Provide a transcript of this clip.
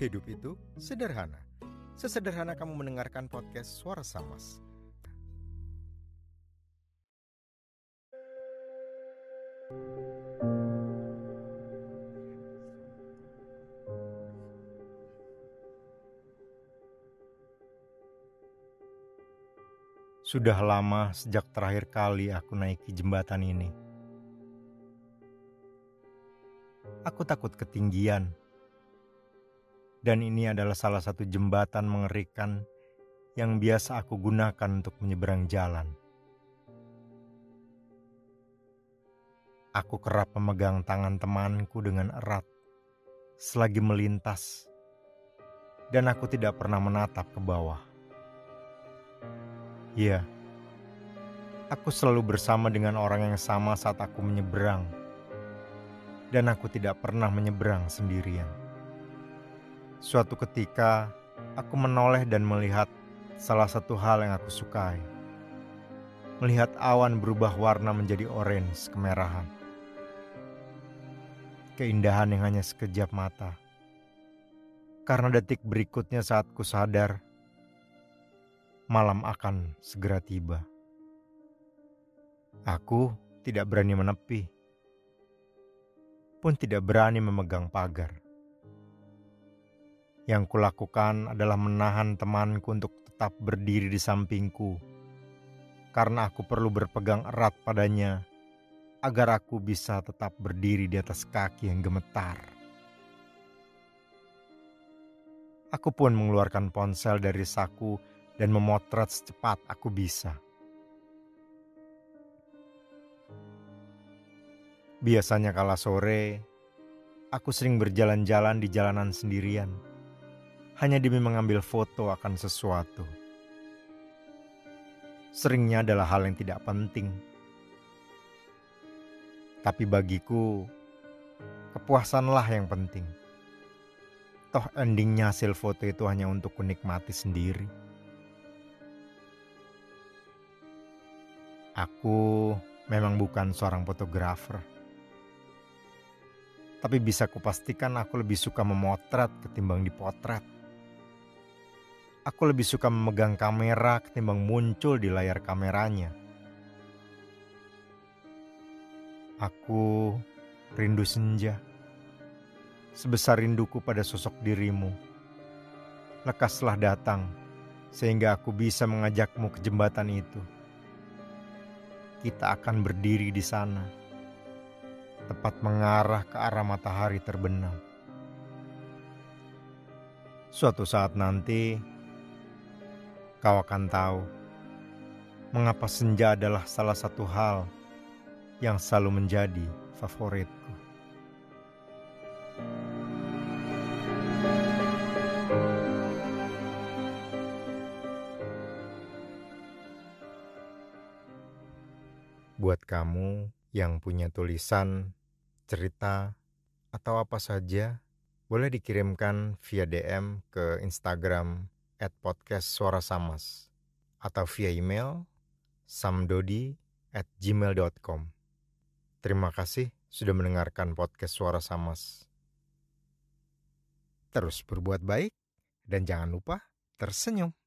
Hidup itu sederhana. Sesederhana kamu mendengarkan podcast Suara Samas. Sudah lama sejak terakhir kali aku naiki jembatan ini. Aku takut ketinggian. Dan ini adalah salah satu jembatan mengerikan yang biasa aku gunakan untuk menyeberang jalan. Aku kerap memegang tangan temanku dengan erat selagi melintas, dan aku tidak pernah menatap ke bawah. Iya, aku selalu bersama dengan orang yang sama saat aku menyeberang, dan aku tidak pernah menyeberang sendirian. Suatu ketika, aku menoleh dan melihat salah satu hal yang aku sukai. Melihat awan berubah warna menjadi orange kemerahan. Keindahan yang hanya sekejap mata. Karena detik berikutnya saat ku sadar, malam akan segera tiba. Aku tidak berani menepi, pun tidak berani memegang pagar. Yang kulakukan adalah menahan temanku untuk tetap berdiri di sampingku, karena aku perlu berpegang erat padanya agar aku bisa tetap berdiri di atas kaki yang gemetar. Aku pun mengeluarkan ponsel dari saku dan memotret secepat aku bisa. Biasanya kala sore, aku sering berjalan-jalan di jalanan sendirian, hanya demi mengambil foto akan sesuatu. Seringnya adalah hal yang tidak penting. Tapi bagiku, kepuasanlah yang penting. Toh endingnya hasil foto itu hanya untuk kunikmati sendiri. Aku memang bukan seorang fotografer. Tapi bisa kupastikan aku lebih suka memotret ketimbang dipotret. Aku lebih suka memegang kamera ketimbang muncul di layar kameranya. Aku rindu senja. Sebesar rinduku pada sosok dirimu. Lekaslah datang sehingga aku bisa mengajakmu ke jembatan itu kita akan berdiri di sana, tepat mengarah ke arah matahari terbenam. Suatu saat nanti, kau akan tahu mengapa senja adalah salah satu hal yang selalu menjadi favoritku. Buat kamu yang punya tulisan, cerita, atau apa saja, boleh dikirimkan via DM ke Instagram at podcast Suara Samas atau via email samdodi at gmail.com. Terima kasih sudah mendengarkan podcast Suara Samas. Terus berbuat baik dan jangan lupa tersenyum.